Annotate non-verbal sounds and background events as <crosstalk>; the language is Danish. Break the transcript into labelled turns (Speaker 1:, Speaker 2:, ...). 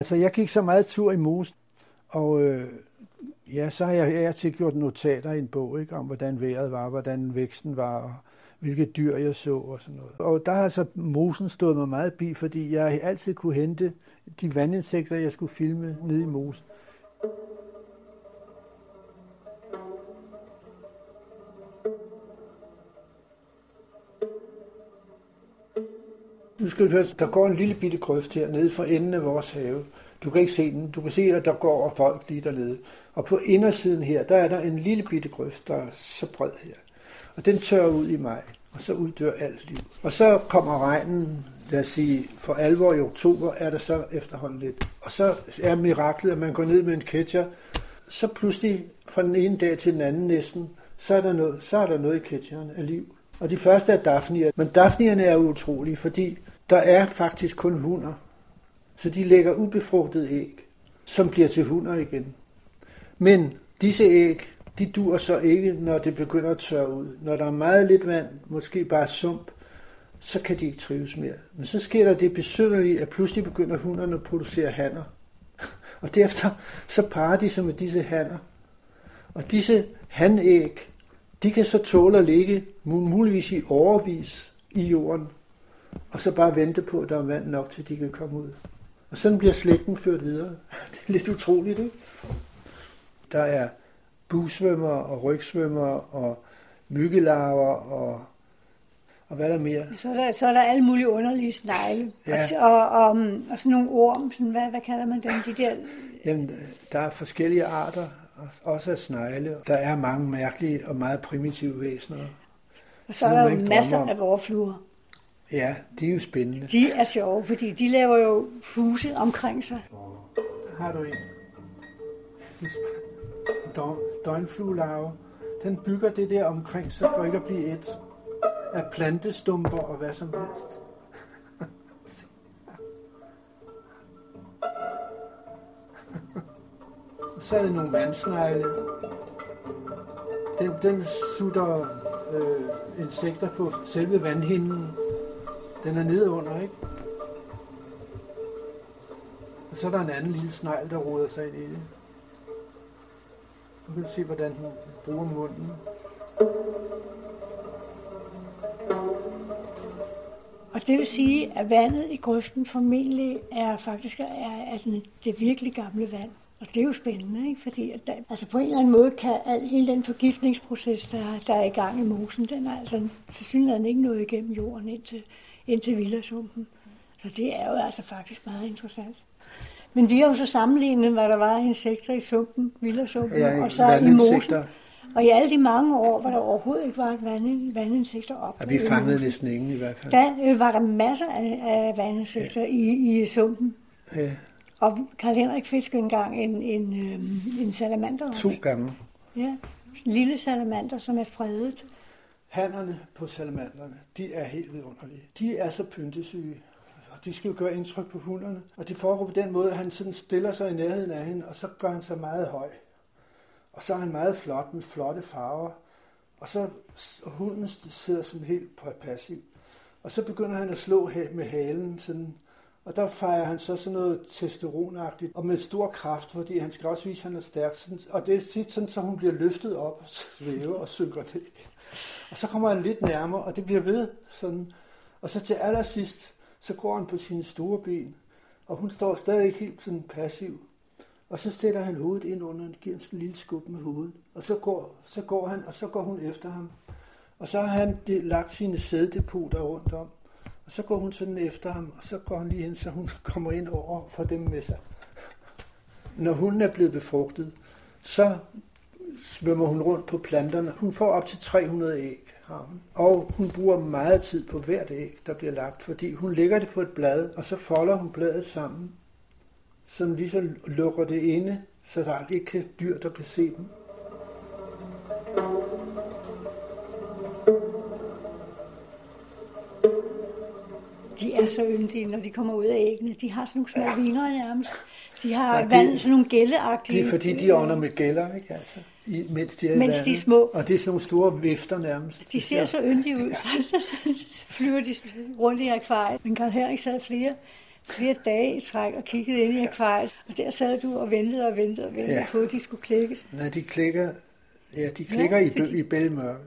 Speaker 1: Altså, jeg gik så meget tur i mosen, og øh, ja, så har jeg her til gjort notater i en bog, ikke, om hvordan vejret var, hvordan væksten var, og hvilke dyr jeg så og sådan noget. Og der har altså mosen stået mig meget bi, fordi jeg altid kunne hente de vandinsekter, jeg skulle filme nede i mosen. Nu skal du høre, der går en lille bitte grøft her nede for enden af vores have. Du kan ikke se den. Du kan se, at der går folk lige dernede. Og på indersiden her, der er der en lille bitte grøft, der er så bred her. Og den tørrer ud i maj, og så uddør alt liv. Og så kommer regnen, lad os sige, for alvor i oktober, er der så efterhånden lidt. Og så er miraklet, at man går ned med en ketcher, så pludselig fra den ene dag til den anden næsten, så er der noget, så er der noget i ketcheren af liv. Og de første er dafnier. Men dafnierne er utrolige, fordi der er faktisk kun hunder. Så de lægger ubefrugtet æg, som bliver til hunder igen. Men disse æg, de dur så ikke, når det begynder at tørre ud. Når der er meget lidt vand, måske bare sump, så kan de ikke trives mere. Men så sker der det besynderlige, at pludselig begynder hunderne at producere hanner. <laughs> Og derefter så parer de sig med disse hanner. Og disse hanæg, de kan så tåle at ligge muligvis i overvis i jorden, og så bare vente på, at der er vand nok, til de kan komme ud. Og sådan bliver slægten ført videre. <laughs> Det er lidt utroligt, ikke? Der er busvømmer og rygsvømmer og myggelarver og, og hvad er der mere?
Speaker 2: Så er der, så er der alle mulige underlige snegle. Ja. Og, og, og, og sådan nogle orm, sådan, hvad, hvad kalder man dem? De der...
Speaker 1: Jamen, der er forskellige arter, også af snegle. Der er mange mærkelige og meget primitive væsener.
Speaker 2: Og så er der jo masser af vorfluer.
Speaker 1: Ja, de er jo spændende.
Speaker 2: De er sjove, fordi de laver jo huse omkring sig.
Speaker 1: Der har du en. Døgnfluelarve. Den bygger det der omkring sig for ikke at blive et af plantestumper og hvad som helst. <laughs> så er det nogle vandsnegle. Den, den sutter øh, insekter på selve vandhinden. Den er nede under, ikke? Og så er der en anden lille snegl, der roder sig ind i det. Nu kan du se, hvordan hun bruger munden.
Speaker 2: Og det vil sige, at vandet i grøften formentlig er faktisk er, er den, det virkelig gamle vand. Og det er jo spændende, ikke? fordi at der, altså på en eller anden måde kan al, hele den forgiftningsproces, der, der er i gang i mosen, den er altså til synligheden ikke nået igennem jorden ind til, ind til Villersumpen. Så det er jo altså faktisk meget interessant. Men vi har jo så sammenlignet, hvad der var insekter i sumpen, Villersumpen,
Speaker 1: ja,
Speaker 2: og så i mosen. Og i alle de mange år, hvor der overhovedet ikke var et vand, vandinsekter op.
Speaker 1: Ja, vi fangede næsten ingen i hvert fald.
Speaker 2: Der øh, var der masser af, af vandinsekter ja. i, i sumpen. Ja. Og Karl Henrik fiskede engang en, en, øh, en salamander.
Speaker 1: To gange.
Speaker 2: Ja, lille salamander, som er fredet.
Speaker 1: Hannerne på salamanderne, de er helt vidunderlige. De er så pyntesyge, og de skal jo gøre indtryk på hunderne. Og det foregår på den måde, at han sådan stiller sig i nærheden af hende, og så gør han sig meget høj. Og så er han meget flot med flotte farver. Og så og hunden sidder sådan helt passiv. Og så begynder han at slå med halen sådan og der fejrer han så sådan noget testosteronagtigt, og med stor kraft, fordi han skal også vise, at han er stærk. Sådan, og det er tit sådan, så hun bliver løftet op og svæver og synker ned. Og så kommer han lidt nærmere, og det bliver ved sådan. Og så til allersidst, så går han på sine store ben, og hun står stadig helt sådan passiv. Og så sætter han hovedet ind under, og giver en lille skub med hovedet. Og så går, så går han, og så går hun efter ham. Og så har han lagt sine sæddepoter rundt om. Og så går hun sådan efter ham, og så går han lige ind, så hun <laughs> kommer ind over for dem med sig. Når hun er blevet befrugtet, så svømmer hun rundt på planterne. Hun får op til 300 æg, har hun. Og hun bruger meget tid på hvert æg, der bliver lagt, fordi hun lægger det på et blad, og så folder hun bladet sammen, som ligesom lukker det inde, så der ikke kan dyr, der kan se dem.
Speaker 2: Er så yndige, når de kommer ud af æggene. De har sådan nogle små ja. vinger nærmest. De har ja, vand, sådan nogle gælleagtige.
Speaker 1: Det er fordi, de ånder med gælder, ikke altså? I, mens de er
Speaker 2: mens de er små.
Speaker 1: Og det er sådan nogle store vifter nærmest.
Speaker 2: De ser så yndige ud, ja. så flyver de rundt i akvariet. Men Karl Henrik sad flere, flere dage i træk og kiggede ind i akvariet. Og der sad du og ventede og ventede og ventede ja. på, at de skulle klikkes.
Speaker 1: Nej, de klikker, ja, de klikker ja, i, i bælmørke.